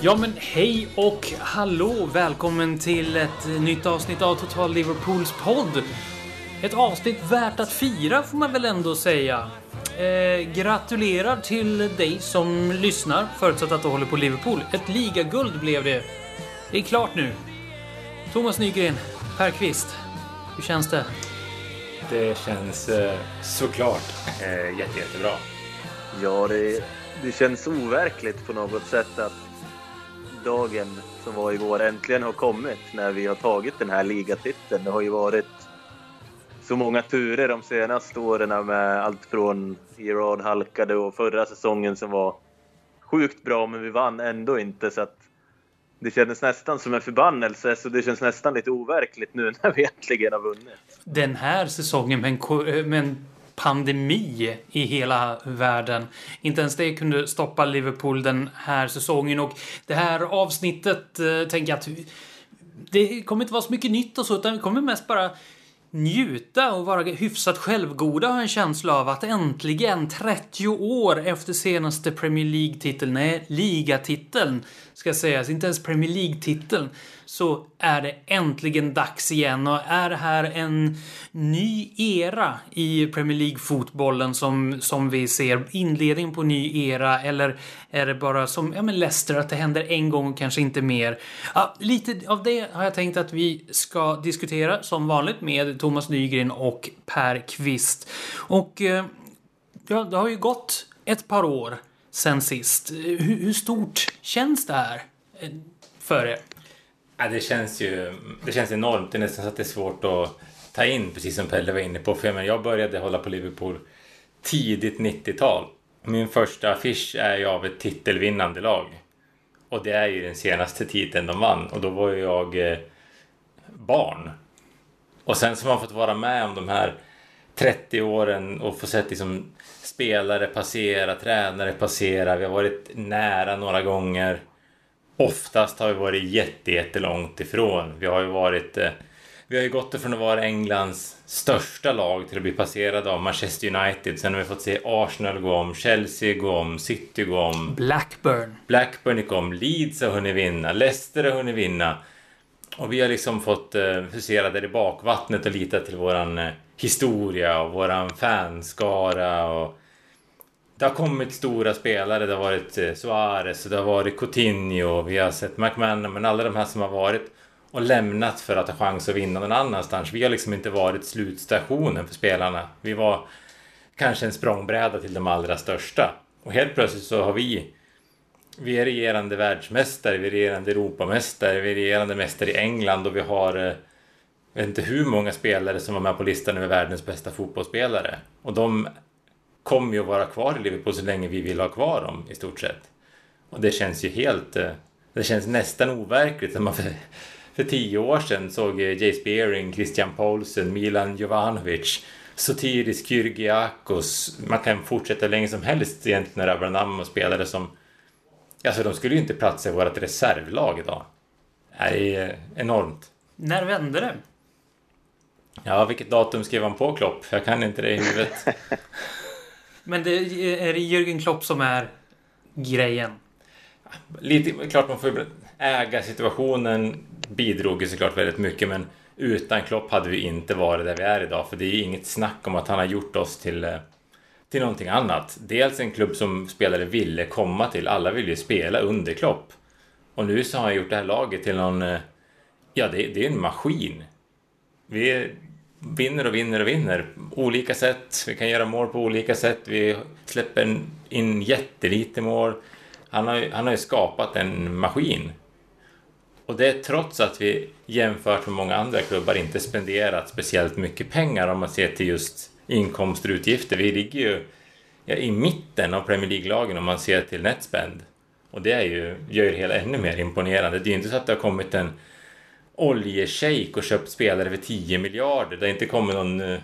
Ja men hej och hallå! Välkommen till ett nytt avsnitt av Total Liverpools podd. Ett avsnitt värt att fira får man väl ändå säga. Eh, gratulerar till dig som lyssnar, förutsatt att du håller på Liverpool. Ett ligaguld blev det. Det är klart nu. Thomas Nygren, Per Kvist. Hur känns det? Det känns eh, såklart eh, jätte, jättebra. Ja, det, det känns overkligt på något sätt att dagen som var igår äntligen har kommit när vi har tagit den här ligatiteln. Det har ju varit så många turer de senaste åren med allt från Gerard halkade och förra säsongen som var sjukt bra men vi vann ändå inte så att det kändes nästan som en förbannelse så det känns nästan lite overkligt nu när vi äntligen har vunnit. Den här säsongen med en, eh, med en pandemi i hela världen. Inte ens det kunde stoppa Liverpool den här säsongen och det här avsnittet eh, tänker jag att det kommer inte vara så mycket nytt och så utan vi kommer mest bara njuta och vara hyfsat självgoda har jag en känsla av att äntligen 30 år efter senaste Premier League-titeln, nej, ligatiteln ska sägas, inte ens Premier League-titeln, så är det äntligen dags igen och är det här en ny era i Premier League-fotbollen som, som vi ser inledningen på en ny era eller är det bara som ja, men Leicester att det händer en gång och kanske inte mer? Ja, lite av det har jag tänkt att vi ska diskutera som vanligt med Thomas Nygren och Per Kvist. Och eh, ja, det har ju gått ett par år sen sist. Hur, hur stort känns det här eh, för er? Ja, det känns ju det känns enormt. Det är nästan så att det är svårt att ta in, precis som Pelle var inne på. För jag, jag började hålla på Liverpool tidigt 90-tal. Min första affisch är ju av ett titelvinnande lag. Och det är ju den senaste titeln de vann. Och då var ju jag eh, barn. Och sen så har man fått vara med om de här 30 åren och få sett liksom spelare passera, tränare passera. Vi har varit nära några gånger. Oftast har vi varit jättelångt ifrån. Vi har ju varit... Eh, vi har ju gått ifrån att vara Englands största lag till att bli passerade av Manchester United. Sen har vi fått se Arsenal gå om, Chelsea gå om, City gå om. Blackburn. Blackburn gick om, Leeds har hunnit vinna, Leicester har hunnit vinna. Och vi har liksom fått eh, husera där i bakvattnet och lita till våran eh, historia och våran fanskara och det har kommit stora spelare. Det har varit eh, Suarez det har varit Coutinho. Vi har sett McMahon, men alla de här som har varit och lämnat för att ha chans att vinna någon annanstans. Vi har liksom inte varit slutstationen för spelarna. Vi var kanske en språngbräda till de allra största. Och helt plötsligt så har vi vi är regerande världsmästare, vi är regerande Europamästare, vi är regerande mästare i England och vi har eh, jag vet inte hur många spelare som var med på listan över världens bästa fotbollsspelare. Och de kommer ju att vara kvar i Liverpool så länge vi vill ha kvar dem i stort sett. Och det känns ju helt... Eh, det känns nästan overkligt. Som man för, för tio år sedan såg eh, Jay Spearing, Christian Paulsen, Milan Jovanovic, Sotiris Kyrgiakos. Man kan fortsätta hur länge som helst egentligen rabbla namn och spelare som... Alltså de skulle ju inte platsa i vårt reservlag idag. Det är enormt. När vände det? Ja, vilket datum skrev han på Klopp? Jag kan inte det i huvudet. Men det är det Jürgen Klopp som är grejen? Lite, klart man får äga situationen bidrog ju såklart väldigt mycket men utan Klopp hade vi inte varit där vi är idag för det är ju inget snack om att han har gjort oss till, eh, till någonting annat. Dels en klubb som spelare ville komma till. Alla vill ju spela under Klopp. Och nu så har han gjort det här laget till någon... Eh, ja, det, det är en maskin. Vi vinner och vinner och vinner. Olika sätt. Vi kan göra mål på olika sätt. Vi släpper in jättelite mål. Han har, han har ju skapat en maskin. Och det är trots att vi jämfört med många andra klubbar inte spenderat speciellt mycket pengar om man ser till just inkomster och utgifter. Vi ligger ju ja, i mitten av Premier League-lagen om man ser till netspend. Och det är ju, gör det hela ännu mer imponerande. Det är ju inte så att det har kommit en oljeshejk och köpt spelare för 10 miljarder. Det har inte kommit någon uh,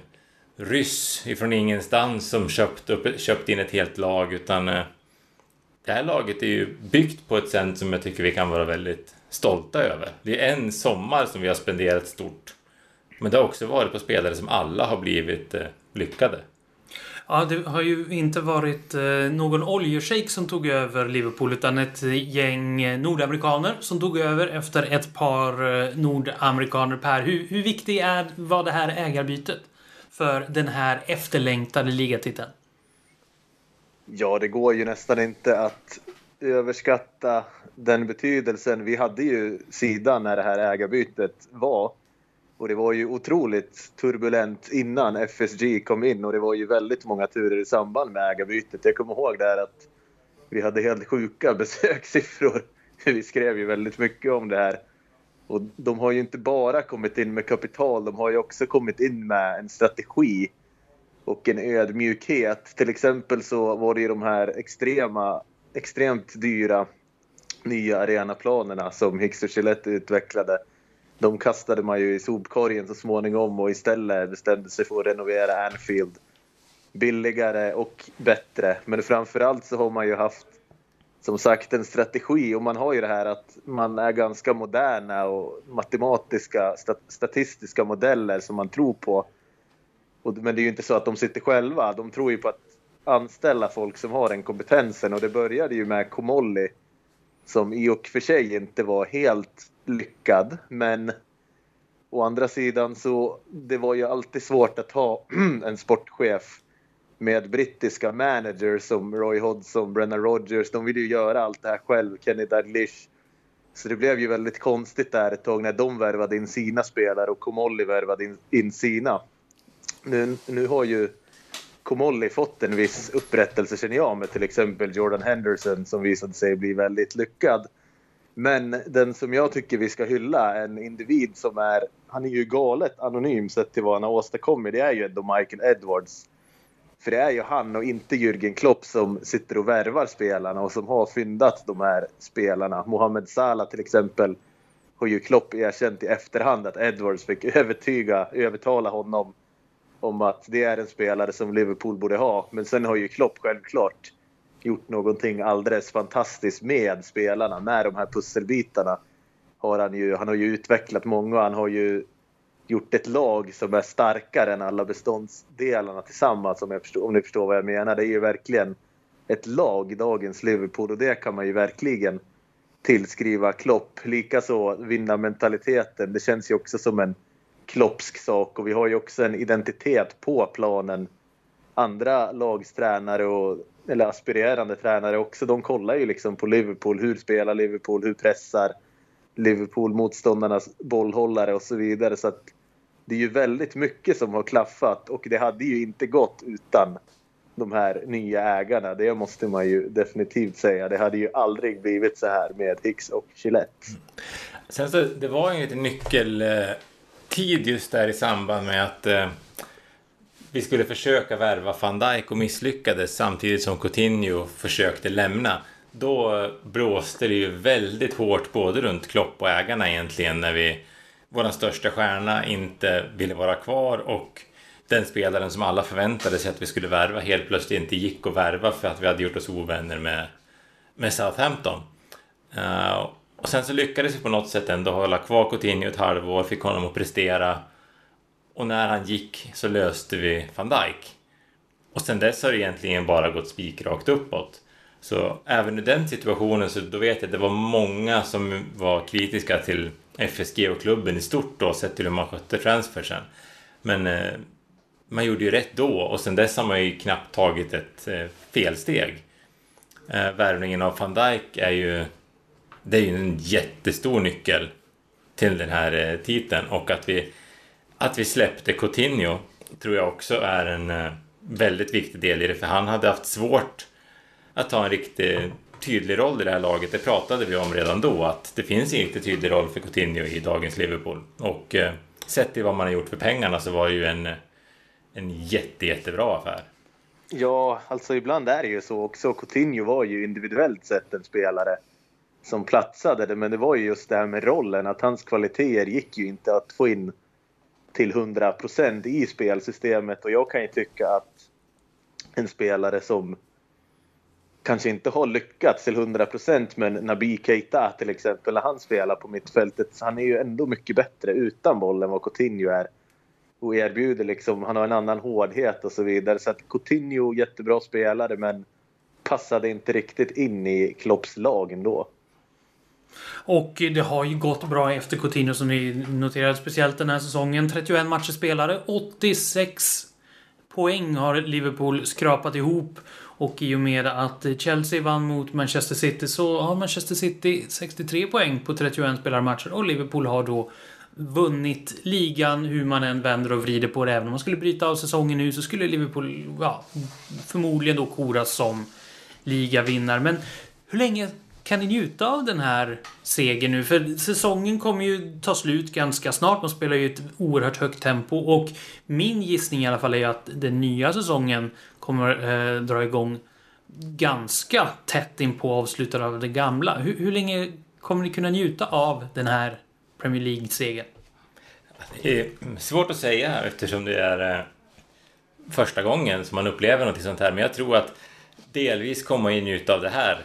ryss ifrån ingenstans som köpt, upp, köpt in ett helt lag utan uh, det här laget är ju byggt på ett sätt som jag tycker vi kan vara väldigt stolta över. Det är en sommar som vi har spenderat stort. Men det har också varit på spelare som alla har blivit eh, lyckade. Ja, det har ju inte varit eh, någon oljeshejk som tog över Liverpool utan ett eh, gäng eh, nordamerikaner som tog över efter ett par nordamerikaner per. Hur, hur viktigt är, var det här ägarbytet för den här efterlängtade ligatiteln? Ja, det går ju nästan inte att överskatta den betydelsen. Vi hade ju sidan när det här ägarbytet var. Och det var ju otroligt turbulent innan FSG kom in och det var ju väldigt många turer i samband med ägarbytet. Jag kommer ihåg där att vi hade helt sjuka besökssiffror. Vi skrev ju väldigt mycket om det här. Och de har ju inte bara kommit in med kapital, de har ju också kommit in med en strategi och en ödmjukhet. Till exempel så var det ju de här extrema, extremt dyra nya arenaplanerna som Hicks och Gillette utvecklade. De kastade man ju i sopkorgen så småningom och istället bestämde sig för att renovera Anfield billigare och bättre. Men framförallt så har man ju haft som sagt en strategi och man har ju det här att man är ganska moderna och matematiska statistiska modeller som man tror på. Men det är ju inte så att de sitter själva. De tror ju på att anställa folk som har den kompetensen och det började ju med Komolli som i och för sig inte var helt lyckad. Men å andra sidan så det var ju alltid svårt att ha en sportchef med brittiska managers som Roy Hodgson, Brennan Rogers. De ville ju göra allt det här själv, Kenny Dalglish. Så det blev ju väldigt konstigt där ett tag när de värvade in sina spelare och Komolli värvade in, in sina. Nu, nu har ju Komolli fått en viss upprättelse känner jag med till exempel Jordan Henderson som visade sig bli väldigt lyckad. Men den som jag tycker vi ska hylla, en individ som är, han är ju galet anonym sett till vad han har åstadkommit, det är ju ändå Michael Edwards. För det är ju han och inte Jürgen Klopp som sitter och värvar spelarna och som har fyndat de här spelarna. Mohamed Salah till exempel har ju Klopp erkänt i efterhand att Edwards fick övertyga, övertala honom om att det är en spelare som Liverpool borde ha. Men sen har ju Klopp självklart gjort någonting alldeles fantastiskt med spelarna, med de här pusselbitarna. Har han, ju, han har ju utvecklat många, han har ju gjort ett lag som är starkare än alla beståndsdelarna tillsammans om, jag förstår, om ni förstår vad jag menar. Det är ju verkligen ett lag, dagens Liverpool, och det kan man ju verkligen tillskriva Klopp. Likaså vinnarmentaliteten. Det känns ju också som en kloppsk sak och vi har ju också en identitet på planen. Andra lagstränare och eller aspirerande tränare också, de kollar ju liksom på Liverpool. Hur spelar Liverpool? Hur pressar Liverpool motståndarnas bollhållare och så vidare. Så att det är ju väldigt mycket som har klaffat och det hade ju inte gått utan de här nya ägarna. Det måste man ju definitivt säga. Det hade ju aldrig blivit så här med Hicks och Gillette. Mm. Sen så, det var ju lite Tid just där i samband med att eh, vi skulle försöka värva van Dijk och misslyckades samtidigt som Coutinho försökte lämna. Då blåste det ju väldigt hårt både runt Klopp och ägarna egentligen när vi vår största stjärna inte ville vara kvar och den spelaren som alla förväntade sig att vi skulle värva helt plötsligt inte gick att värva för att vi hade gjort oss ovänner med, med Southampton. Uh, och sen så lyckades vi på något sätt ändå hålla kvar Coutinho ett halvår, fick honom att prestera och när han gick så löste vi van Dijk. Och sen dess har det egentligen bara gått spikrakt uppåt. Så även i den situationen så då vet jag att det var många som var kritiska till FSG och klubben i stort då, sett till hur man skötte transfersen. Men eh, man gjorde ju rätt då och sen dess har man ju knappt tagit ett eh, felsteg. Eh, värvningen av van Dijk är ju, det är ju en jättestor nyckel till den här eh, titeln och att vi att vi släppte Coutinho tror jag också är en eh, väldigt viktig del i det, för han hade haft svårt att ta en riktigt tydlig roll i det här laget. Det pratade vi om redan då, att det finns ingen riktigt tydlig roll för Coutinho i dagens Liverpool. Och eh, sett till vad man har gjort för pengarna så var det ju en, eh, en jätte, jättebra affär. Ja, alltså ibland är det ju så också. Coutinho var ju individuellt sett en spelare som platsade, det men det var ju just det här med rollen, att hans kvaliteter gick ju inte att få in till 100% i spelsystemet och jag kan ju tycka att en spelare som kanske inte har lyckats till 100% men Nabi Keita till exempel när han spelar på mittfältet han är ju ändå mycket bättre utan bollen än vad Coutinho är. Och erbjuder liksom, han har en annan hårdhet och så vidare så att Coutinho jättebra spelare men passade inte riktigt in i Klopps lag ändå. Och det har ju gått bra efter Coutinho som ni noterade speciellt den här säsongen. 31 matcher spelade, 86 poäng har Liverpool skrapat ihop. Och i och med att Chelsea vann mot Manchester City så har Manchester City 63 poäng på 31 spelarmatcher. och Liverpool har då vunnit ligan hur man än vänder och vrider på det. Även om man skulle bryta av säsongen nu så skulle Liverpool ja, förmodligen då koras som ligavinnare. Men hur länge kan ni njuta av den här segern nu? För säsongen kommer ju ta slut ganska snart. De spelar ju ett oerhört högt tempo och min gissning i alla fall är att den nya säsongen kommer eh, dra igång ganska tätt in på avslutet av det gamla. Hur, hur länge kommer ni kunna njuta av den här Premier League-segern? Det är svårt att säga eftersom det är eh, första gången som man upplever något sånt här. Men jag tror att delvis kommer man ju njuta av det här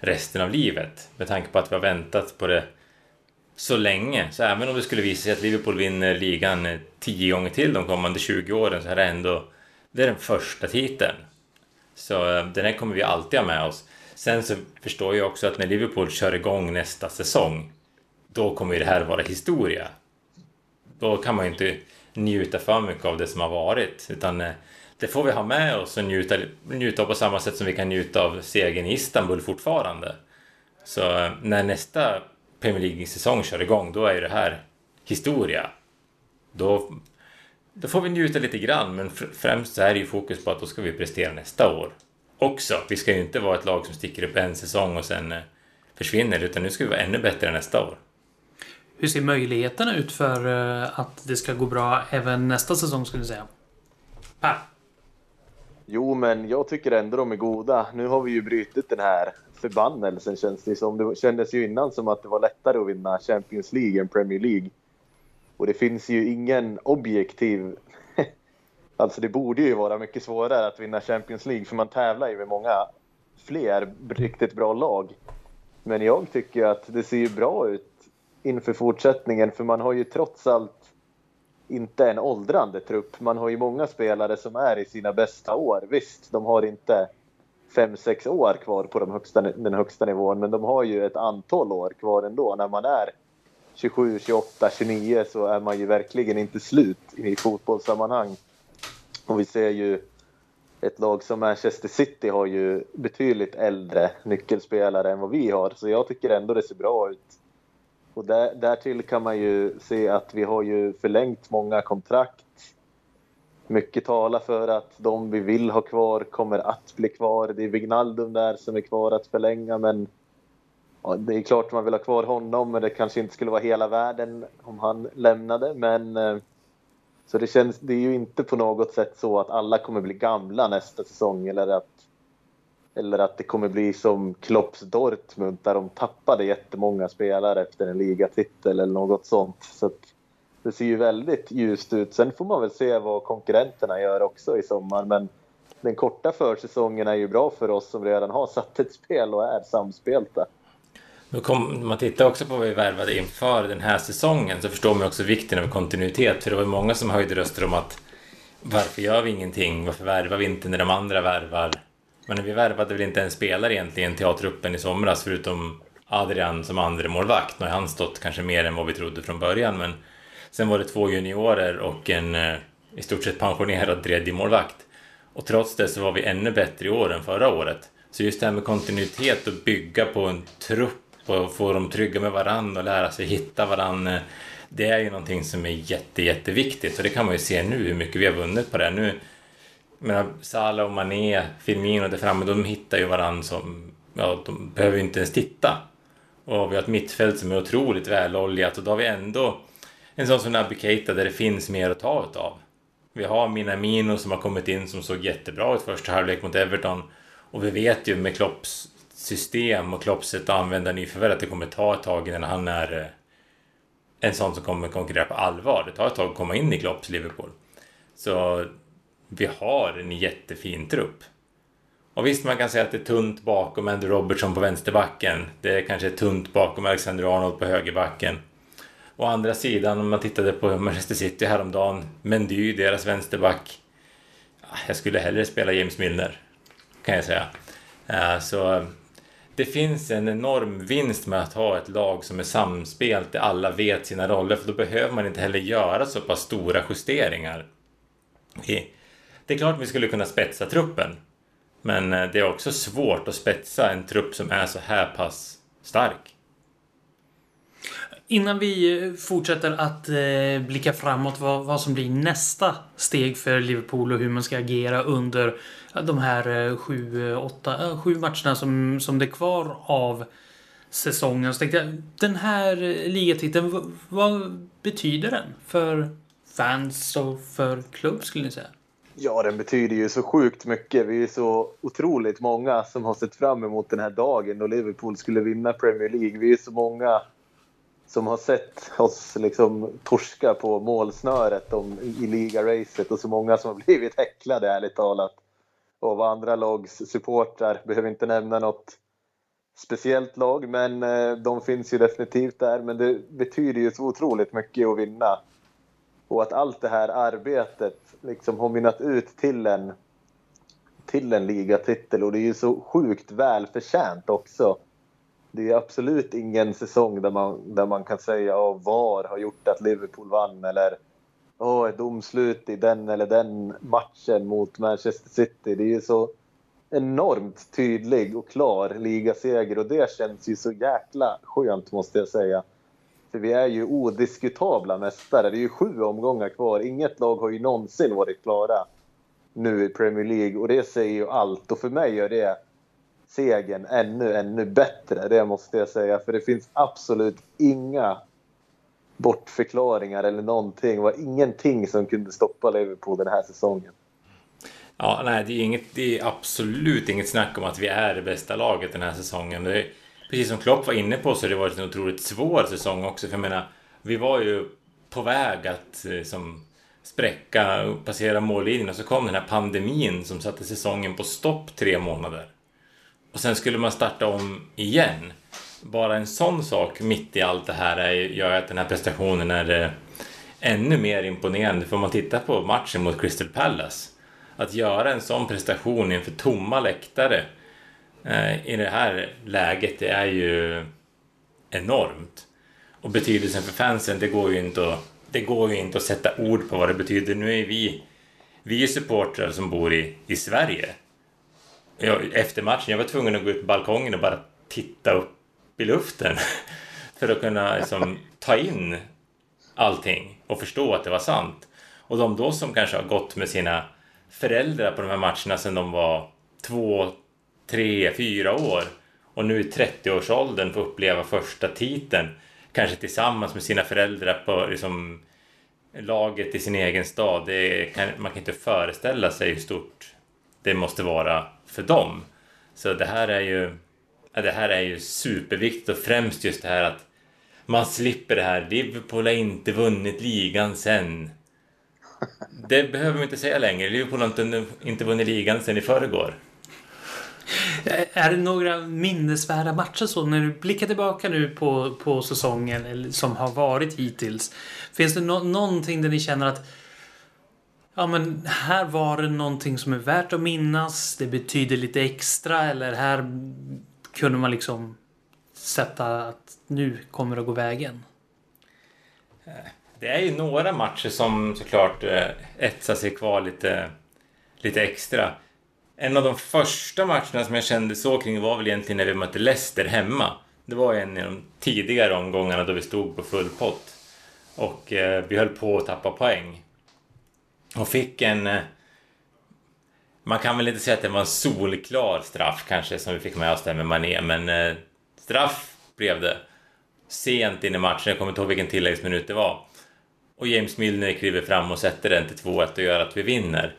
resten av livet. Med tanke på att vi har väntat på det så länge. Så även om det skulle visa sig att Liverpool vinner ligan tio gånger till de kommande 20 åren så är det ändå det är den första titeln. Så eh, den här kommer vi alltid ha med oss. Sen så förstår jag också att när Liverpool kör igång nästa säsong då kommer ju det här vara historia. Då kan man ju inte njuta för mycket av det som har varit utan eh, det får vi ha med oss och njuta, njuta på samma sätt som vi kan njuta av segern i Istanbul fortfarande. Så eh, när nästa Premier League-säsong kör igång, då är ju det här historia. Då, då får vi njuta lite grann, men främst så är det ju fokus på att då ska vi prestera nästa år också. Vi ska ju inte vara ett lag som sticker upp en säsong och sen eh, försvinner, utan nu ska vi vara ännu bättre nästa år. Hur ser möjligheterna ut för eh, att det ska gå bra även nästa säsong skulle du säga? Per? Jo, men jag tycker ändå de är goda. Nu har vi ju brutit den här förbannelsen känns det som. Det kändes ju innan som att det var lättare att vinna Champions League än Premier League. Och det finns ju ingen objektiv... alltså det borde ju vara mycket svårare att vinna Champions League för man tävlar ju med många fler riktigt bra lag. Men jag tycker att det ser ju bra ut inför fortsättningen för man har ju trots allt inte en åldrande trupp. Man har ju många spelare som är i sina bästa år. Visst, de har inte 5-6 år kvar på de högsta, den högsta nivån, men de har ju ett antal år kvar ändå. När man är 27, 28, 29 så är man ju verkligen inte slut i fotbollssammanhang. Och vi ser ju ett lag som Manchester City har ju betydligt äldre nyckelspelare än vad vi har, så jag tycker ändå det ser bra ut och där, därtill kan man ju se att vi har ju förlängt många kontrakt. Mycket talar för att de vi vill ha kvar kommer att bli kvar. Det är Wignaldum där som är kvar att förlänga men ja, det är klart man vill ha kvar honom men det kanske inte skulle vara hela världen om han lämnade. Men eh, så det känns, det är ju inte på något sätt så att alla kommer bli gamla nästa säsong eller att eller att det kommer bli som Klopps Dortmund där de tappade jättemånga spelare efter en ligatitel eller något sånt. Så det ser ju väldigt ljust ut. Sen får man väl se vad konkurrenterna gör också i sommar. Men den korta försäsongen är ju bra för oss som redan har satt ett spel och är samspelta. Om man tittar också på vad vi värvade inför den här säsongen så förstår man också vikten av kontinuitet. För det var många som höjde röster om att varför gör vi ingenting? Varför värvar vi inte när de andra värvar? Men vi värvade väl inte en spelare egentligen till A-truppen i somras förutom Adrian som andra målvakt. Nu har han stått kanske mer än vad vi trodde från början men sen var det två juniorer och en eh, i stort sett pensionerad tredje målvakt. Och trots det så var vi ännu bättre i år än förra året. Så just det här med kontinuitet och bygga på en trupp och få dem trygga med varandra och lära sig hitta varandra. Eh, det är ju någonting som är jätte, jätteviktigt och det kan man ju se nu hur mycket vi har vunnit på det. Nu menar, Salah och Mané, Firmino där framme, de hittar ju varandra som... Ja, de behöver ju inte ens titta. Och vi har ett mittfält som är otroligt väloljat och då har vi ändå en sån som Naby Keita där det finns mer att ta utav. Vi har Minamino som har kommit in som såg jättebra ut första halvlek mot Everton. Och vi vet ju med Klopps system och Klopps sätt att använda nyförvärv att det kommer ta ett tag innan han är eh, en sån som kommer konkurrera på allvar. Det tar ett tag att komma in i Klopps Liverpool. Så vi har en jättefin trupp. Och visst, man kan säga att det är tunt bakom Andrew Robertson på vänsterbacken. Det är kanske tunt bakom Alexander Arnold på högerbacken. Å andra sidan, om man tittade på Manchester City häromdagen, Mendy, deras vänsterback. Ah, jag skulle hellre spela James Milner, kan jag säga. Eh, så det finns en enorm vinst med att ha ett lag som är samspelt, där alla vet sina roller, för då behöver man inte heller göra så pass stora justeringar. Det är klart att vi skulle kunna spetsa truppen, men eh, det är också svårt att spetsa en trupp som är så här pass stark. Innan vi eh, fortsätter att eh, blicka framåt vad, vad som blir nästa steg för Liverpool och hur man ska agera under eh, de här eh, sju, åtta, eh, sju matcherna som, som det är kvar av säsongen. Så tänkte jag, den här ligatiteln, vad, vad betyder den för fans och för klubb skulle ni säga? Ja, den betyder ju så sjukt mycket. Vi är så otroligt många som har sett fram emot den här dagen då Liverpool skulle vinna Premier League. Vi är så många som har sett oss liksom torska på målsnöret om, i ligaracet och så många som har blivit häcklade ärligt talat av andra lags supportrar. Behöver inte nämna något speciellt lag men eh, de finns ju definitivt där. Men det betyder ju så otroligt mycket att vinna. Och att allt det här arbetet liksom har mynnat ut till en, till en ligatitel och det är ju så sjukt välförtjänt också det är absolut ingen säsong där man, där man kan säga att VAR har gjort att Liverpool vann eller oh, ett domslut i den eller den matchen mot Manchester City. Det är ju så enormt tydlig och klar ligaseger och det känns ju så jäkla skönt måste jag säga. Vi är ju odiskutabla mästare. Det är ju sju omgångar kvar. Inget lag har ju någonsin varit klara nu i Premier League och det säger ju allt och för mig gör det segern ännu, ännu bättre. Det måste jag säga. För det finns absolut inga bortförklaringar eller någonting. Det var ingenting som kunde stoppa Liverpool den här säsongen. Ja, nej, det är, inget, det är absolut inget snack om att vi är det bästa laget den här säsongen. Det är, precis som Klopp var inne på så har det varit en otroligt svår säsong också. För jag menar, vi var ju på väg att eh, som, spräcka och passera mållinjen och så kom den här pandemin som satte säsongen på stopp tre månader. Och sen skulle man starta om igen. Bara en sån sak mitt i allt det här är, gör att den här prestationen är eh, ännu mer imponerande. För om man tittar på matchen mot Crystal Palace. Att göra en sån prestation inför tomma läktare Eh, i det här läget, det är ju enormt. Och betydelsen för fansen, det går ju inte att, det går ju inte att sätta ord på vad det betyder. Nu är vi, vi är supportrar som bor i, i Sverige jag, efter matchen, jag var tvungen att gå ut på balkongen och bara titta upp i luften. för att kunna liksom, ta in allting och förstå att det var sant. Och de då som kanske har gått med sina föräldrar på de här matcherna sedan de var två, tre, fyra år och nu i 30-årsåldern får uppleva första titeln kanske tillsammans med sina föräldrar på liksom, laget i sin egen stad. Kan, man kan inte föreställa sig hur stort det måste vara för dem. Så det här är ju, det här är ju superviktigt och främst just det här att man slipper det här. Liverpool har inte vunnit ligan sen. Det behöver man inte säga längre. Liverpool har inte, inte vunnit ligan sen i förrgår. Är det några minnesvärda matcher så när du blickar tillbaka nu på, på säsongen eller, som har varit hittills? Finns det no någonting där ni känner att ja men här var det någonting som är värt att minnas. Det betyder lite extra eller här kunde man liksom sätta att nu kommer det att gå vägen. Det är ju några matcher som såklart eh, etsar sig kvar lite, lite extra. En av de första matcherna som jag kände så kring var väl egentligen när vi mötte Leicester hemma. Det var en av de tidigare omgångarna då vi stod på full pott. Och eh, vi höll på att tappa poäng. Och fick en... Eh, man kan väl inte säga att det var en solklar straff kanske som vi fick med oss där med Mané, men eh, straff blev det. Sent in i matchen, jag kommer inte ihåg vilken tilläggsminut det var. Och James Milner kliver fram och sätter den till 2-1 och gör att vi vinner.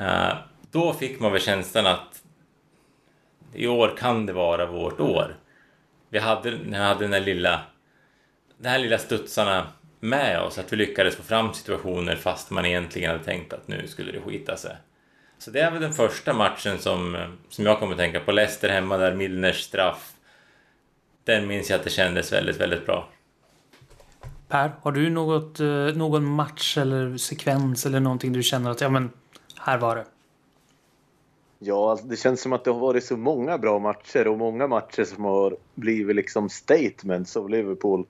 Uh, då fick man väl känslan att i år kan det vara vårt år. Vi hade, vi hade den här lilla, de här lilla studsarna med oss, att vi lyckades få fram situationer fast man egentligen hade tänkt att nu skulle det skita sig. Så det är väl den första matchen som, som jag kommer att tänka på. Leicester hemma där, Milners straff. Den minns jag att det kändes väldigt, väldigt bra. Per, har du något, eh, någon match eller sekvens eller någonting du känner att ja men här var det? Ja, alltså, det känns som att det har varit så många bra matcher och många matcher som har blivit liksom statements av Liverpool.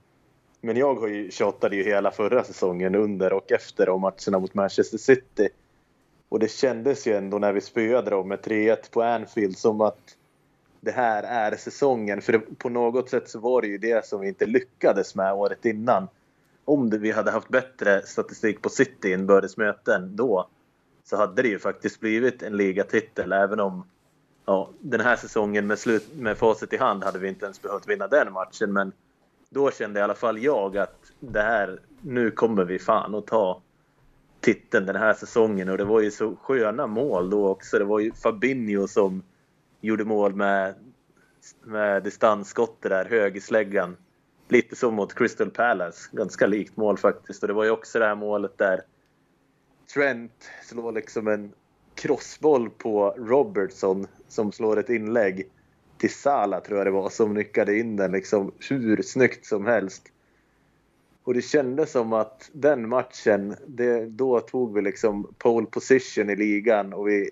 Men jag har ju tjatade ju hela förra säsongen under och efter om matcherna mot Manchester City. Och det kändes ju ändå när vi spöade dem med 3-1 på Anfield som att det här är säsongen. För det, på något sätt så var det ju det som vi inte lyckades med året innan. Om det, vi hade haft bättre statistik på City inbördes möten då så hade det ju faktiskt blivit en ligatitel även om ja, den här säsongen med, slut, med facit i hand hade vi inte ens behövt vinna den matchen. Men då kände i alla fall jag att det här, nu kommer vi fan att ta titeln den här säsongen och det var ju så sköna mål då också. Det var ju Fabinho som gjorde mål med, med distansskott där, högersläggan. Lite som mot Crystal Palace, ganska likt mål faktiskt. Och det var ju också det här målet där Trent slår liksom en crossboll på Robertson som slår ett inlägg till Sala tror jag det var som nickade in den liksom hur snyggt som helst. Och det kändes som att den matchen, det, då tog vi liksom pole position i ligan och vi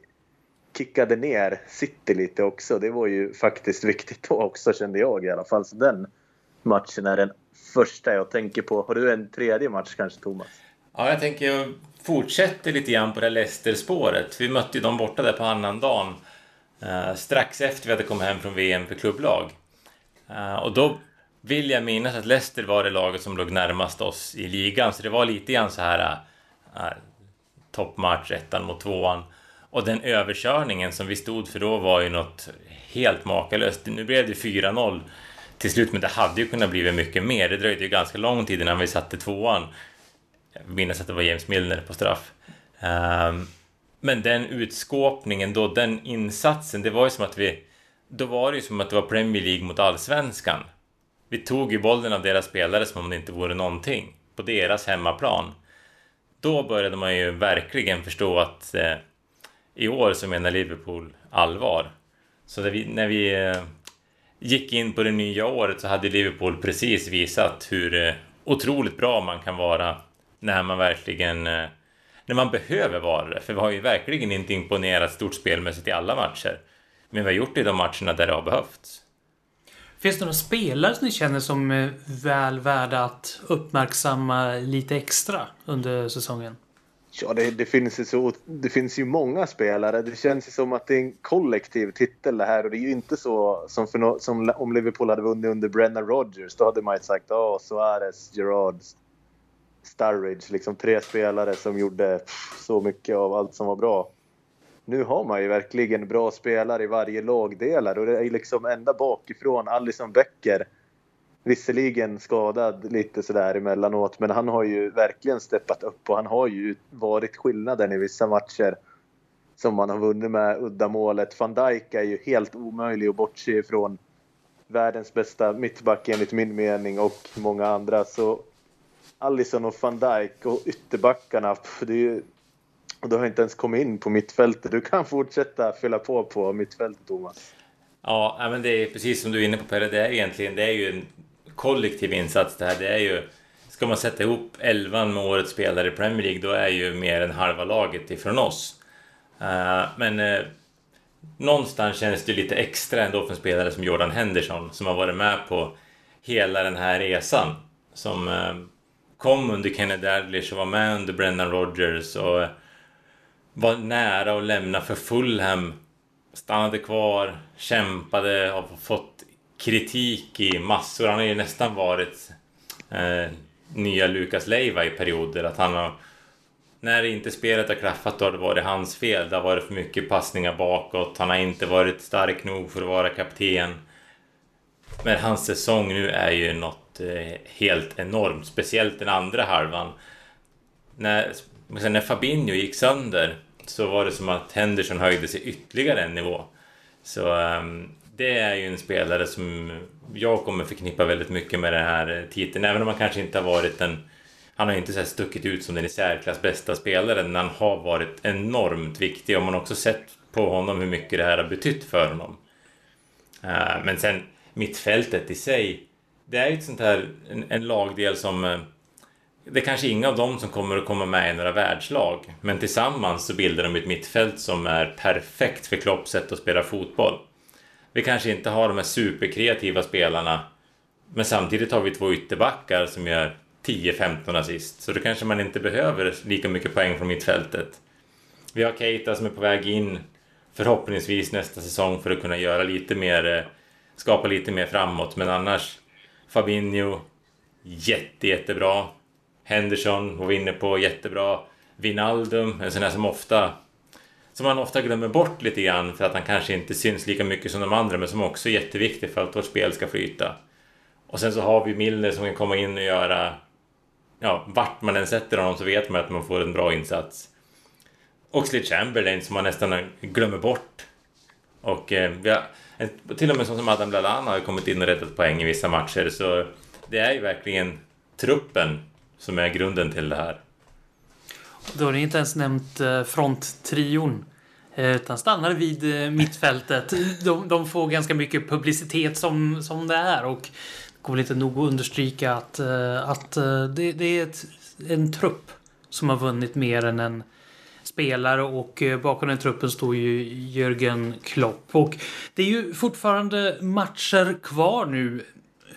kickade ner City lite också. Det var ju faktiskt viktigt då också kände jag i alla fall. Så den matchen är den första jag tänker på. Har du en tredje match kanske Thomas? Ja, jag tänker jag fortsätter lite grann på det Leicester-spåret. Vi mötte ju dem borta där på annandagen. eh, strax efter vi hade kommit hem från VM för klubblag. Eh, och då vill jag minnas att Leicester var det laget som låg närmast oss i ligan. Så det var lite grann så här eh, eh toppmatch, ettan mot tvåan. Och den överkörningen som vi stod för då var ju något helt makalöst. Nu blev det 4-0 till slut, men det hade ju kunnat bli mycket mer. Det dröjde ju ganska lång tid innan vi satte tvåan minnas att det var James Milner på straff. Um, men den utskåpningen då, den insatsen, det var ju som att vi... Då var det ju som att det var Premier League mot Allsvenskan. Vi tog ju bollen av deras spelare som om det inte vore någonting. På deras hemmaplan. Då började man ju verkligen förstå att eh, i år så menar Liverpool allvar. Så när vi, när vi eh, gick in på det nya året så hade Liverpool precis visat hur eh, otroligt bra man kan vara när man verkligen eh, när man behöver vara det. För vi har ju verkligen inte imponerat stort spelmässigt i alla matcher. Men vi har gjort det i de matcherna där det har behövts. Finns det några spelare som ni känner som är väl värda att uppmärksamma lite extra under säsongen? Ja, det, det, finns ju så, det finns ju många spelare. Det känns ju som att det är en kollektiv titel det här och det är ju inte så som, för som om Liverpool hade vunnit under Brennan Rodgers. Då hade man ju sagt ja, oh, Suarez, Gerard, Sturridge. Liksom tre spelare som gjorde så mycket av allt som var bra. Nu har man ju verkligen bra spelare i varje lagdelar och det är liksom ända bakifrån Allison Becker visserligen skadad lite sådär emellanåt, men han har ju verkligen steppat upp och han har ju varit skillnaden i vissa matcher som man har vunnit med uddamålet. Van Dijk är ju helt omöjlig att bortse ifrån. Världens bästa mittback enligt min mening och många andra. Så Allison och van Dijk och ytterbackarna, det är ju, och du har inte ens kommit in på mittfältet. Du kan fortsätta fylla på på mittfältet, Thomas. Ja, men det är precis som du är inne på Pelle, det är egentligen det är ju en kollektiv insats det här. Det är ju, ska man sätta ihop elvan med årets spelare i Premier League, då är ju mer än halva laget ifrån oss. Eh, men eh, någonstans känns det lite extra ändå för en spelare som Jordan Henderson, som har varit med på hela den här resan. Som eh, kom under Kenny Dalglish och var med under Brennan Rodgers och var nära att lämna för Fulham. Stannade kvar, kämpade, har fått kritik i massor. Han har ju nästan varit eh, nya Lukas Leiva i perioder. Att han har, när inte spelet har klaffat då har det varit hans fel. Det har varit för mycket passningar bakåt. Han har inte varit stark nog för att vara kapten. Men hans säsong nu är ju något Eh, helt enormt. Speciellt den andra halvan. När, när Fabinho gick sönder så var det som att Henderson höjde sig ytterligare en nivå. Så um, det är ju en spelare som jag kommer förknippa väldigt mycket med den här eh, titeln. Även om han kanske inte har varit den han har inte så stuckit ut som den i särklass bästa spelaren, men han har varit enormt viktig och man har också sett på honom hur mycket det här har betytt för honom. Uh, men sen mittfältet i sig, det är ju ett sånt här, en, en lagdel som eh, det är kanske inga av dem som kommer att komma med i några världslag, men tillsammans så bildar de ett mittfält som är perfekt för Klopps sätt att spela fotboll. Vi kanske inte har de här superkreativa spelarna, men samtidigt har vi två ytterbackar som gör 10-15 assist, så då kanske man inte behöver lika mycket poäng från mittfältet. Vi har Keita som är på väg in förhoppningsvis nästa säsong för att kunna göra lite mer, eh, skapa lite mer framåt, men annars Fabinho, jätte, jättebra. Henderson var vi inne på, jättebra. Vinaldum, en sån här som ofta som man ofta glömmer bort lite grann för att han kanske inte syns lika mycket som de andra men som också är jätteviktig för att vårt spel ska flyta. Och sen så har vi Milner som kan komma in och göra... Ja, vart man än sätter honom så vet man att man får en bra insats. Oxley Chamberlain som man nästan glömmer bort. Och eh, vi har, till och med som Adam Lallana har kommit in och räddat poäng i vissa matcher så det är ju verkligen truppen som är grunden till det här. Då har ni inte ens nämnt eh, fronttrion. Eh, utan stannar vid eh, mittfältet. De, de, får ganska mycket publicitet som, som det är. Och det går väl inte nog att understryka att, att det, det är ett, en trupp som har vunnit mer än en spelare och eh, bakom den truppen står ju Jörgen Klopp. Och det är ju fortfarande matcher kvar nu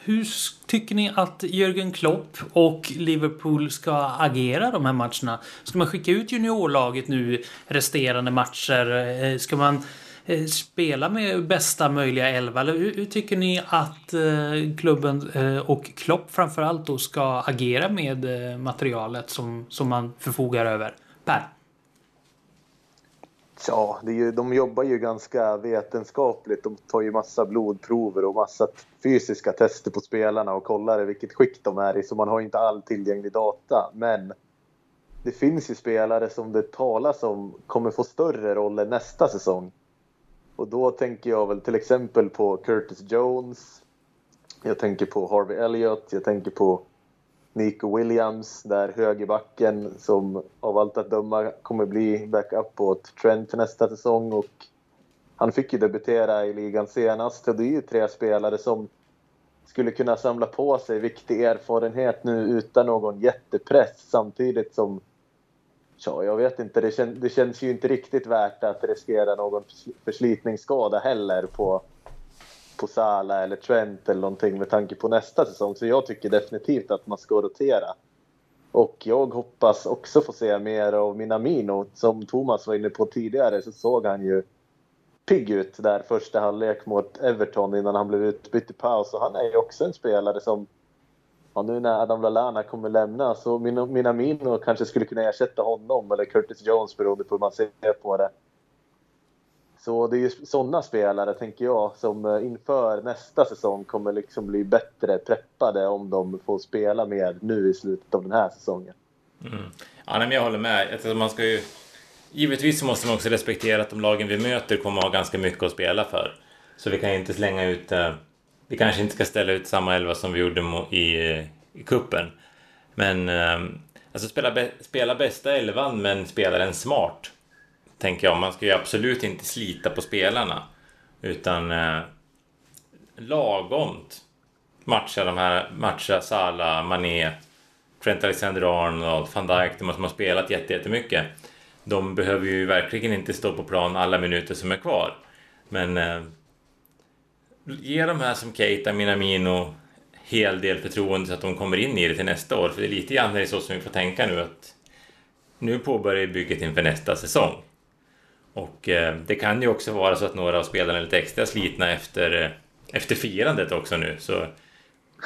hur tycker ni att Jürgen Klopp och Liverpool ska agera de här matcherna? Ska man skicka ut juniorlaget nu resterande matcher? Eh, ska man eh, spela med bästa möjliga elva? Eller hur, tycker ni att eh, klubben och Klopp framförallt då ska agera med materialet som, som man förfogar över? Per? Ja, det är ju, de jobbar ju ganska vetenskapligt. De tar ju massa blodprover och massa fysiska tester på spelarna och kollar i vilket skick de är i. Så man har inte all tillgänglig data. Men det finns ju spelare som det talas om kommer få större roller nästa säsong. Och då tänker jag väl till exempel på Curtis Jones. Jag tänker på Harvey Elliott. Jag tänker på Nico Williams, där högerbacken som av allt att döma kommer bli backup åt Trent nästa säsong. Och han fick ju debutera i ligan senast och det är ju tre spelare som skulle kunna samla på sig viktig erfarenhet nu utan någon jättepress samtidigt som Ja, jag vet inte. Det, kän, det känns ju inte riktigt värt att riskera någon förslitningsskada heller på på Sala eller Trent eller någonting med tanke på nästa säsong. Så jag tycker definitivt att man ska rotera. Och jag hoppas också få se mer av Minamino. Som Thomas var inne på tidigare så såg han ju pigg ut där första halvlek mot Everton innan han blev utbytt i paus. Och han är ju också en spelare som Ja, nu när Adam Lallana kommer lämna så Minamino kanske skulle kunna ersätta honom eller Curtis Jones beroende på hur man ser på det. Så det är ju sådana spelare, tänker jag, som eh, inför nästa säsong kommer liksom bli bättre preppade om de får spela mer nu i slutet av den här säsongen. Mm. Ja, men jag håller med. Alltså, man ska ju... Givetvis måste man också respektera att de lagen vi möter kommer ha ganska mycket att spela för. Så vi kan inte slänga ut... Eh, vi kanske inte ska ställa ut samma elva som vi gjorde i, eh, i kuppen. Men alltså spela, spela bästa elvan men spela den smart tänker jag. Man ska ju absolut inte slita på spelarna. Utan eh, lagomt matcha de här, matcha Salah, Mané, Trent Alexander-Arnold, van Dijk, de som har spelat jättemycket. De behöver ju verkligen inte stå på plan alla minuter som är kvar. Men eh, ge de här som Keita, Minamino hel del förtroende så att de kommer in i det till nästa år. För det är lite grann det är så som vi får tänka nu att nu påbörjar bygget inför nästa säsong. Och eh, det kan ju också vara så att några av spelarna är lite extra slitna efter, eh, efter firandet också nu. Så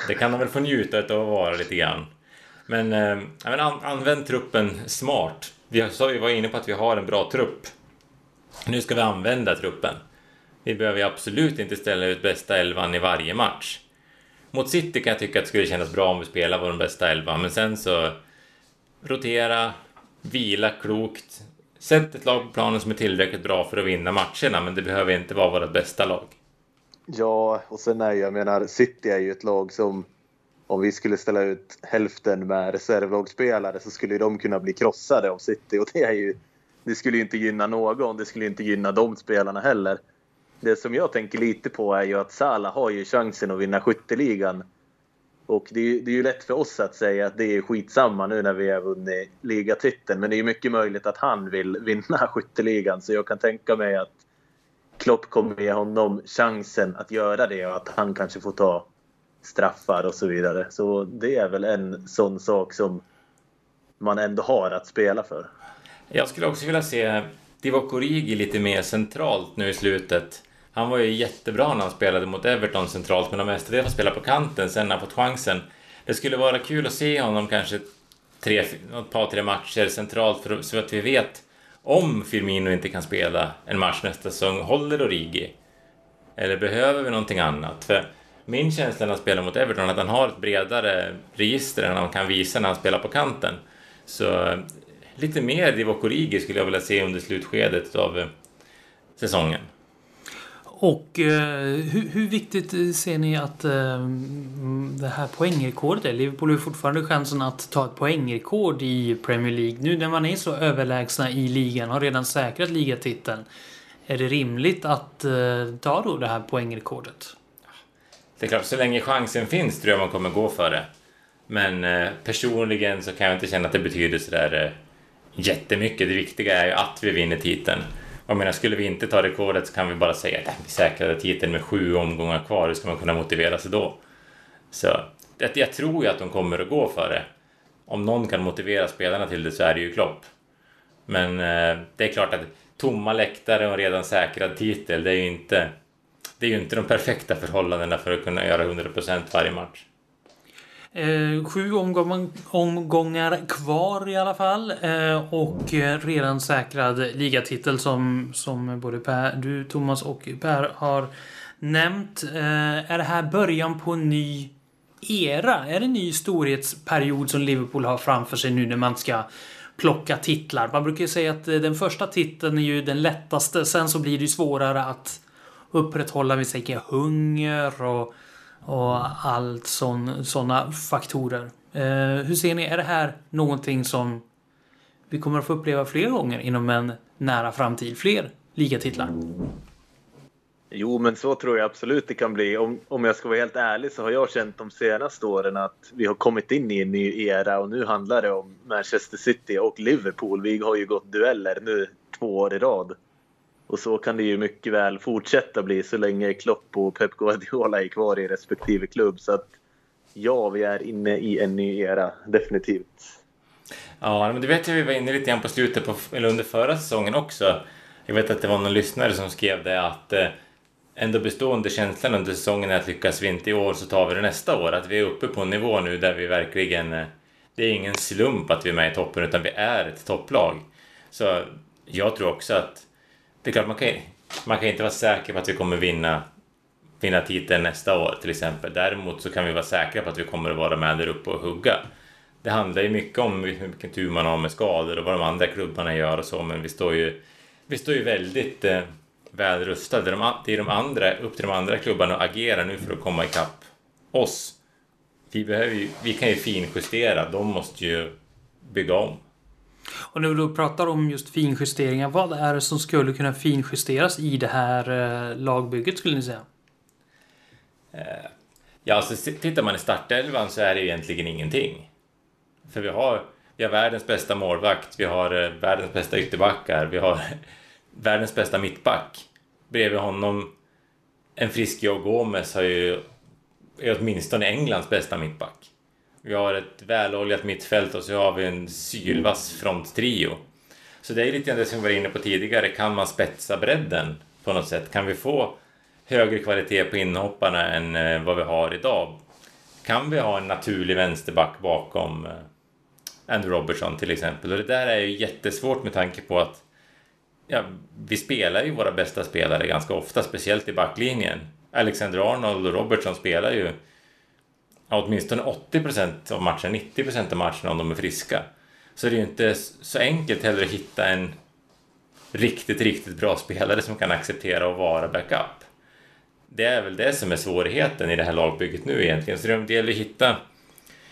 det kan de väl få njuta av att vara lite grann. Men, eh, men an, använd truppen smart. Vi, så, vi var inne på att vi har en bra trupp. Nu ska vi använda truppen. Vi behöver absolut inte ställa ut bästa elvan i varje match. Mot City kan jag tycka att det skulle kännas bra om vi spelar vår bästa elva, men sen så rotera, vila klokt, Sätt ett lag på planen som är tillräckligt bra för att vinna matcherna, men det behöver inte vara vårt bästa lag. Ja, och sen är ju, jag menar, City är ju ett lag som om vi skulle ställa ut hälften med reservlagsspelare så skulle de kunna bli krossade av City och det är ju det skulle ju inte gynna någon. Det skulle inte gynna de spelarna heller. Det som jag tänker lite på är ju att Salah har ju chansen att vinna skytteligan. Och det är, det är ju lätt för oss att säga att det är skitsamma nu när vi har vunnit ligatiteln. Men det är ju mycket möjligt att han vill vinna skytteligan. Så jag kan tänka mig att Klopp kommer ge honom chansen att göra det och att han kanske får ta straffar och så vidare. Så det är väl en sån sak som man ändå har att spela för. Jag skulle också vilja se Divock Origi lite mer centralt nu i slutet. Han var ju jättebra när han spelade mot Everton centralt, men har mestadels spelat på kanten sen när han fått chansen. Det skulle vara kul att se honom kanske tre, ett par, tre matcher centralt för, så att vi vet om Firmino inte kan spela en match nästa säsong, håller Origi? Eller behöver vi någonting annat? För min känsla när han spelar mot Everton är att han har ett bredare register än han kan visa när han spelar på kanten. Så lite mer Divock Origi skulle jag vilja se under slutskedet av eh, säsongen. Och eh, hur, hur, viktigt eh, ser ni att eh, mm, det här poängrekordet är? Liverpool har fortfarande chansen att ta ett poängrekord i Premier League. Nu när man är så överlägsna i ligan, har redan säkrat ligatiteln. Är det rimligt att eh, ta då det här poängrekordet? Det är klart, så länge chansen finns tror jag man kommer gå för det. Men eh, personligen så kan jag inte känna att det betyder sådär eh, jättemycket. Det viktiga är ju att vi vinner titeln. Jag menar, skulle vi inte ta rekordet så kan vi bara säga att vi säkrade titeln med sju omgångar kvar. Hur ska man kunna motivera sig då? Så jag tror ju att de kommer att gå för det. Om någon kan motivera spelarna till det så är det ju Klopp. Men eh, det är klart att tomma läktare och redan säkrad titel, det är ju inte, det är ju inte de perfekta förhållandena för att kunna göra 100% varje match. Eh, sju omgång, omgångar kvar i alla fall. Eh, och eh, redan säkrad ligatitel som, som både per, du, Thomas och Per har nämnt. Eh, är det här början på en ny era? Är det en ny storhetsperiod som Liverpool har framför sig nu när man ska plocka titlar? Man brukar ju säga att eh, den första titeln är ju den lättaste. Sen så blir det ju svårare att upprätthålla, vi säger hunger och och allt sådana faktorer. Eh, hur ser ni, är det här någonting som vi kommer att få uppleva fler gånger inom en nära framtid? Fler ligatitlar? Jo, men så tror jag absolut det kan bli. Om, om jag ska vara helt ärlig så har jag känt de senaste åren att vi har kommit in i en ny era och nu handlar det om Manchester City och Liverpool. Vi har ju gått dueller nu två år i rad. Och så kan det ju mycket väl fortsätta bli så länge Klopp och Pep Guardiola är kvar i respektive klubb. Så att ja, vi är inne i en ny era, definitivt. Ja, men det vet jag vi var inne lite grann på slutet, på, eller under förra säsongen också. Jag vet att det var någon lyssnare som skrev det att eh, ändå bestående känslan under säsongen är att lyckas vi inte i år så tar vi det nästa år. Att vi är uppe på en nivå nu där vi verkligen... Eh, det är ingen slump att vi är med i toppen utan vi är ett topplag. Så jag tror också att det är klart, man kan, man kan inte vara säker på att vi kommer vinna, vinna titeln nästa år till exempel. Däremot så kan vi vara säkra på att vi kommer att vara med där uppe och hugga. Det handlar ju mycket om vilken tur man har med skador och vad de andra klubbarna gör och så, men vi står ju, vi står ju väldigt eh, väl rustade. De, det är de andra, upp till de andra klubbarna att agera nu för att komma ikapp oss. Vi, behöver ju, vi kan ju finjustera, de måste ju bygga om. Och när vi då pratar om just finjusteringar, vad är det som skulle kunna finjusteras i det här eh, lagbygget skulle ni säga? Eh, ja, alltså tittar man i startelvan så är det ju egentligen ingenting. För vi har, vi har världens bästa målvakt, vi har eh, världens bästa ytterbackar, vi har världens bästa mittback. Bredvid honom, en frisk Joe Gomez har ju, är åtminstone Englands bästa mittback. Vi har ett väloljat mittfält och så har vi en sylvass fronttrio. Så det är lite grann det som vi var inne på tidigare. Kan man spetsa bredden på något sätt? Kan vi få högre kvalitet på inhopparna än eh, vad vi har idag? Kan vi ha en naturlig vänsterback bakom eh, Andrew Robertson till exempel? Och det där är ju jättesvårt med tanke på att ja, vi spelar ju våra bästa spelare ganska ofta, speciellt i backlinjen. Alexander Arnold och Robertson spelar ju åtminstone 80 procent av matchen, 90 procent av matcherna om de är friska. Så det är ju inte så enkelt heller att hitta en riktigt, riktigt bra spelare som kan acceptera att vara backup. Det är väl det som är svårigheten i det här lagbygget nu egentligen. Så det gäller att hitta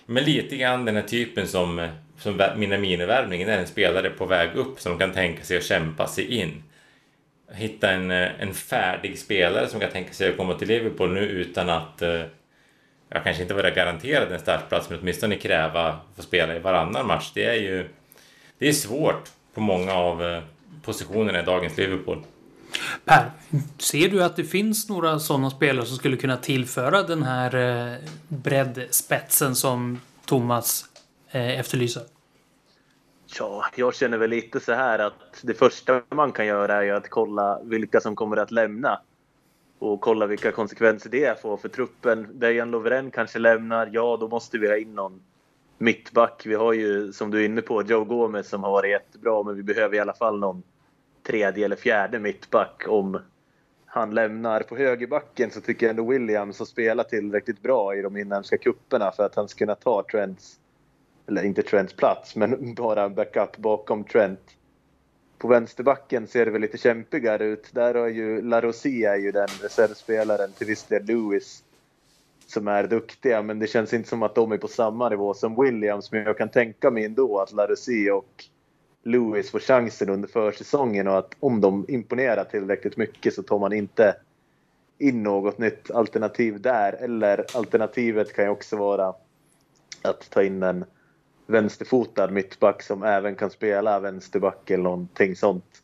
Men lite grann den här typen som, som Mina-värvningen är en spelare på väg upp som kan tänka sig att kämpa sig in. Hitta en, en färdig spelare som kan tänka sig att komma till Liverpool nu utan att eh, jag kanske inte vara garanterad en startplats men åtminstone kräva att få spela i varannan match. Det är ju det är svårt på många av positionerna i dagens Liverpool. Per, ser du att det finns några sådana spelare som skulle kunna tillföra den här eh, breddspetsen som Thomas eh, efterlyser? Ja, jag känner väl lite så här att det första man kan göra är att kolla vilka som kommer att lämna. Och kolla vilka konsekvenser det får för truppen. Dejan Lovren kanske lämnar, ja då måste vi ha in någon mittback. Vi har ju, som du är inne på, Joe Gomez som har varit jättebra, men vi behöver i alla fall någon tredje eller fjärde mittback om han lämnar. På högerbacken så tycker jag ändå Williams har spelat tillräckligt bra i de inhemska kupperna för att han ska kunna ta Trents, eller inte Trents plats, men bara en backup bakom Trent. På vänsterbacken ser det väl lite kämpigare ut. Där har ju La är ju den reservspelaren till viss del Lewis som är duktiga, men det känns inte som att de är på samma nivå som Williams. Men jag kan tänka mig ändå att Larosia och Lewis får chansen under försäsongen och att om de imponerar tillräckligt mycket så tar man inte in något nytt alternativ där. Eller alternativet kan ju också vara att ta in en vänsterfotad mittback som även kan spela vänsterback eller någonting sånt.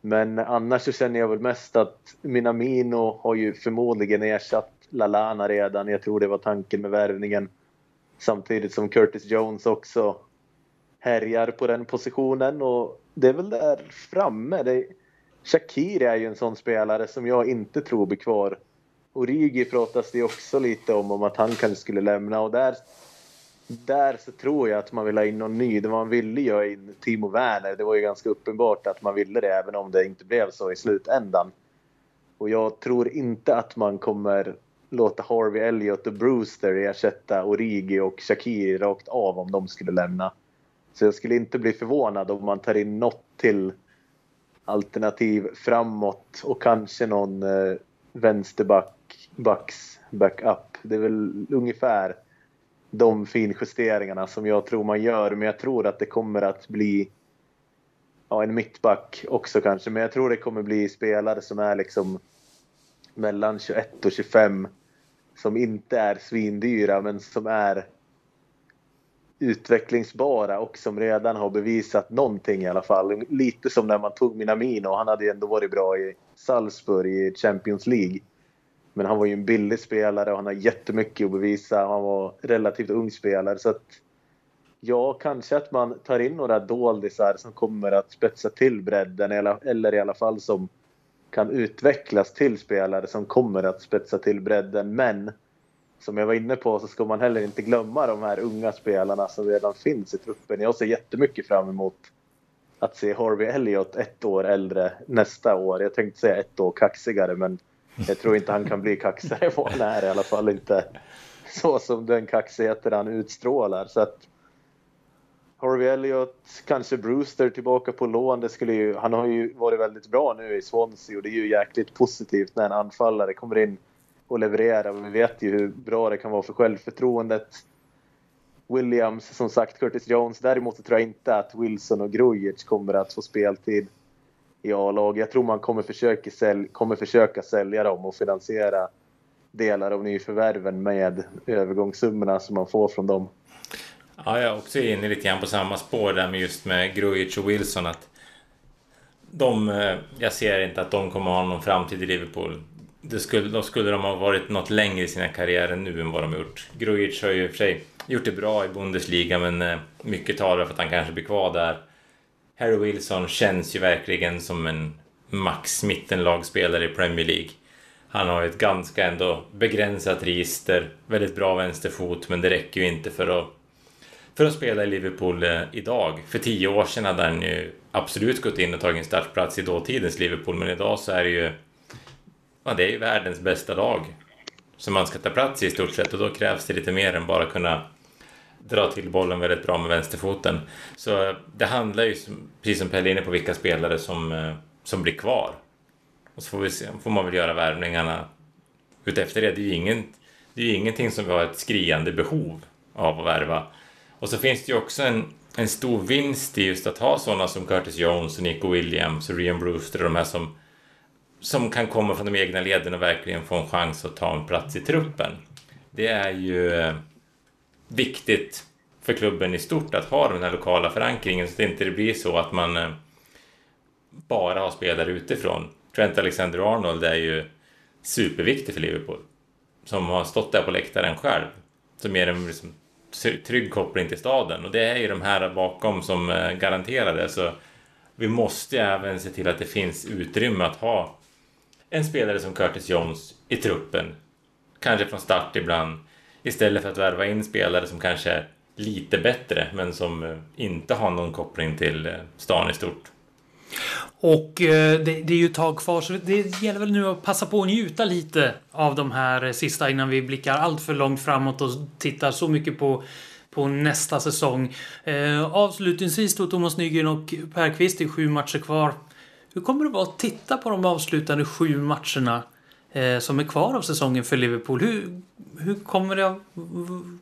Men annars så känner jag väl mest att Minamino har ju förmodligen ersatt Lalana redan. Jag tror det var tanken med värvningen. Samtidigt som Curtis Jones också härjar på den positionen och det är väl där framme. Det, Shakiri är ju en sån spelare som jag inte tror blir kvar. Origi pratas det också lite om, om att han kanske skulle lämna och där, där så tror jag att man vill ha in någon ny. Det man ville ju ha in Timo Werner. Det var ju ganska uppenbart att man ville det även om det inte blev så i slutändan. Och jag tror inte att man kommer låta Harvey Elliott och Brewster ersätta Origi och Shakiri rakt av om de skulle lämna. Så jag skulle inte bli förvånad om man tar in något till alternativ framåt och kanske någon eh, vänsterback, backs backup. Det är väl ungefär de finjusteringarna som jag tror man gör. Men jag tror att det kommer att bli ja, en mittback också kanske. Men jag tror det kommer bli spelare som är liksom mellan 21 och 25 som inte är svindyra men som är utvecklingsbara och som redan har bevisat någonting i alla fall. Lite som när man tog Minamino. Han hade ju ändå varit bra i Salzburg i Champions League. Men han var ju en billig spelare och han har jättemycket att bevisa. Han var relativt ung spelare. Så att, ja, kanske att man tar in några doldisar som kommer att spetsa till bredden eller i alla fall som kan utvecklas till spelare som kommer att spetsa till bredden. Men som jag var inne på så ska man heller inte glömma de här unga spelarna som redan finns i truppen. Jag ser jättemycket fram emot att se Harvey Elliott ett år äldre nästa år. Jag tänkte säga ett år kaxigare men jag tror inte han kan bli kaxigare än vad han är i alla fall inte så som den kaxigheten han utstrålar. Så att Harvey Elliott, kanske Brewster tillbaka på lån. Det skulle ju, han har ju varit väldigt bra nu i Swansea och det är ju jäkligt positivt när en anfallare kommer in och levererar. Vi vet ju hur bra det kan vara för självförtroendet. Williams, som sagt, Curtis Jones. Däremot tror jag inte att Wilson och Grujic kommer att få speltid i A-lag. Jag tror man kommer försöka, sälj, kommer försöka sälja dem och finansiera delar av nyförvärven med övergångssummorna som man får från dem. Ja, jag är också inne lite grann på samma spår där med just med Grujic och Wilson. Att de, eh, jag ser inte att de kommer ha någon framtid i Liverpool det skulle, då skulle de ha varit något längre i sina karriärer nu än vad de har gjort. Grujic har ju i och för sig gjort det bra i Bundesliga men eh, mycket talar för att han kanske blir kvar där. Harry Wilson känns ju verkligen som en max mittenlagspelare i Premier League. Han har ju ett ganska ändå begränsat register, väldigt bra vänsterfot men det räcker ju inte för att, för att spela i Liverpool eh, idag. För tio år sedan hade han ju absolut gått in och tagit en startplats i dåtidens Liverpool men idag så är det ju ja, det är ju världens bästa lag som man ska ta plats i i stort sett och då krävs det lite mer än bara kunna dra till bollen väldigt bra med vänsterfoten. Så eh, det handlar ju, precis som Pelle är inne på, vilka spelare som, eh, som blir kvar. Och så får, vi se, får man väl göra värvningarna utefter det. Det är ju ingen, det är ingenting som vi har ett skriande behov av att värva. Och så finns det ju också en, en stor vinst i just att ha sådana som Curtis Jones, och Nico Williams och Rian Brewster och de här som, som kan komma från de egna leden och verkligen få en chans att ta en plats i truppen. Det är ju eh, viktigt för klubben i stort att ha den här lokala förankringen så att det inte blir så att man eh, bara har spelare utifrån. Trent Alexander-Arnold är ju superviktig för Liverpool. Som har stått där på läktaren själv. Som ger en liksom, trygg koppling till staden. Och det är ju de här bakom som eh, garanterar det. Så vi måste ju även se till att det finns utrymme att ha en spelare som Curtis Jones i truppen. Kanske från start ibland. Istället för att värva in spelare som kanske är lite bättre men som eh, inte har någon koppling till eh, stan i stort. Och eh, det, det, är ju ett tag kvar så det gäller väl nu att passa på att njuta lite av de här sista innan vi blickar allt för långt framåt och tittar så mycket på på nästa säsong. Eh, avslutningsvis då Thomas Nygren och Per Kvist, det är sju matcher kvar. Hur kommer det vara att titta på de avslutande sju matcherna Eh, som är kvar av säsongen för Liverpool? Hur, hur kommer, det,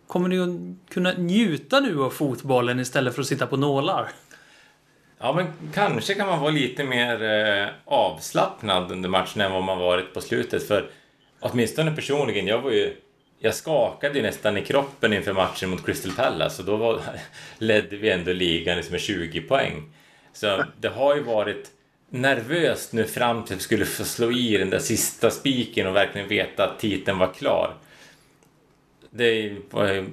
kommer ni att kunna njuta nu av fotbollen istället för att sitta på nålar? Ja, men kanske kan man vara lite mer eh, avslappnad under matchen än vad man varit på slutet. För åtminstone personligen, jag var ju... Jag skakade ju nästan i kroppen inför matchen mot Crystal Palace och då var, ledde vi ändå ligan liksom med 20 poäng. Så det har ju varit nervöst nu fram till att vi skulle få slå i den där sista spiken och verkligen veta att titeln var klar. Det var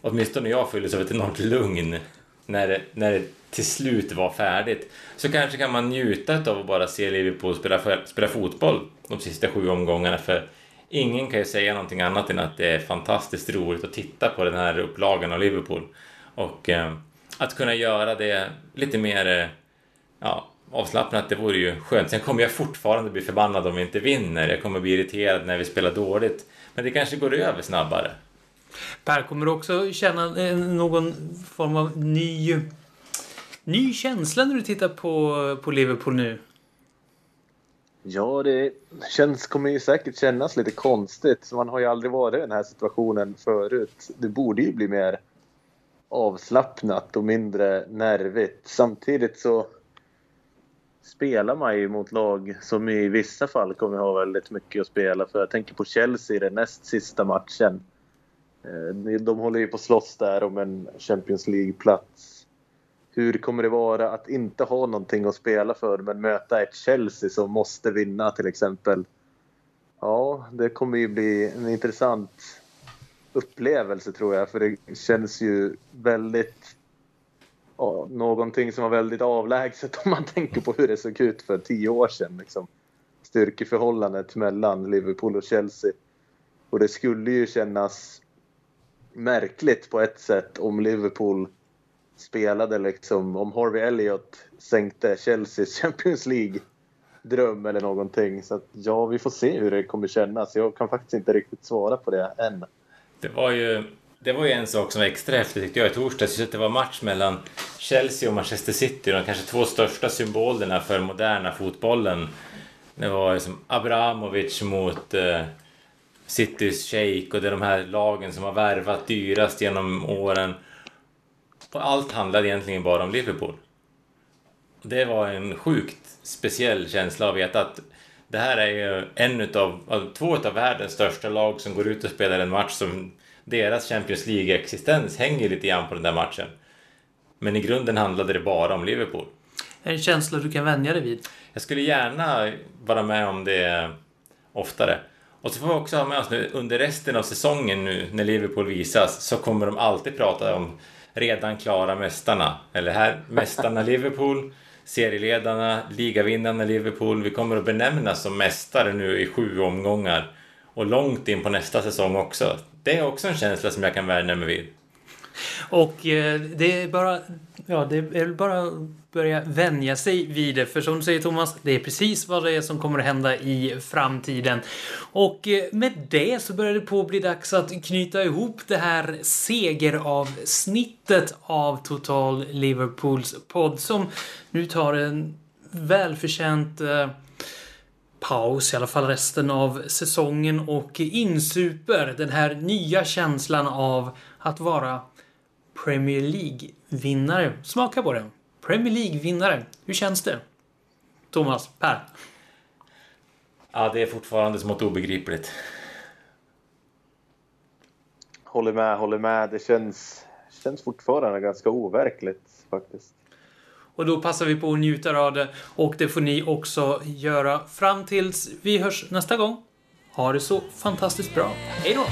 åtminstone jag fylldes av ett enormt lugn när det, när det till slut var färdigt. Så kanske kan man njuta av att bara se Liverpool spela, spela fotboll de sista sju omgångarna. För ingen kan ju säga någonting annat än att det är fantastiskt roligt att titta på den här upplagan av Liverpool. Och eh, att kunna göra det lite mer eh, ja, avslappnat, det vore ju skönt. Sen kommer jag fortfarande bli förbannad om vi inte vinner. Jag kommer bli irriterad när vi spelar dåligt. Men det kanske går över snabbare. Per, kommer du också känna eh, någon form av ny ny känsla när du tittar på, på Liverpool nu? Ja, det känns, kommer ju säkert kännas lite konstigt. Man har ju aldrig varit i den här situationen förut. Det borde ju bli mer avslappnat och mindre nervigt. Samtidigt så spelar man ju mot lag som i vissa fall kommer ha väldigt mycket att spela för. Jag tänker på Chelsea i den näst sista matchen. Eh, de håller ju på att slåss där om en Champions League-plats hur kommer det vara att inte ha någonting att spela för men möta ett Chelsea som måste vinna till exempel? Ja, det kommer ju bli en intressant upplevelse tror jag för det känns ju väldigt ja, någonting som var väldigt avlägset om man tänker på hur det såg ut för tio år sedan. Liksom. Styrkeförhållandet mellan Liverpool och Chelsea. Och det skulle ju kännas märkligt på ett sätt om Liverpool spelade liksom, om Harvey Elliott sänkte Chelseas Champions League-dröm eller någonting. Så att, ja, vi får se hur det kommer kännas. Jag kan faktiskt inte riktigt svara på det än. Det var ju, det var ju en sak som var extra häftigt tyckte jag i torsdags. Det var match mellan Chelsea och Manchester City, de kanske två största symbolerna för moderna fotbollen. Det var liksom Abramovic mot eh, Citys Shake och det är de här lagen som har värvat dyrast genom åren. Och allt handlade egentligen bara om Liverpool. Det var en sjukt speciell känsla att veta att det här är ju en utav, alltså, två av världens största lag som går ut och spelar en match som deras Champions League-existens hänger lite grann på den där matchen. Men i grunden handlade det bara om Liverpool. En känsla du kan vänja dig vid? Jag skulle gärna vara med om det oftare. Och så får vi också ha med oss nu under resten av säsongen nu när Liverpool visas så kommer de alltid prata om redan klara mästarna. Eller här, mästarna Liverpool, serieledarna, ligavinnarna Liverpool. Vi kommer att benämnas som mästare nu i sju omgångar. Och långt in på nästa säsong också. Det är också en känsla som jag kan värna mig vid. Och eh, det är bara, ja, det är bara att börja vänja sig vid det. För som du säger Thomas, det är precis vad det är som kommer att hända i framtiden. Och eh, med det så börjar det på att bli dags att knyta ihop det här segeravsnittet av Total Liverpools podd som nu tar en välförtjänt eh, paus, i alla fall resten av säsongen och insuper den här nya känslan av att vara Premier League-vinnare. Smaka på det. Premier League-vinnare. Hur känns det? Thomas, Per? Ja, det är fortfarande smått obegripligt. Håller med, håller med. Det känns, känns fortfarande ganska overkligt faktiskt. Och då passar vi på att njuta av det. Och det får ni också göra fram tills vi hörs nästa gång. Ha det så fantastiskt bra. Hej då!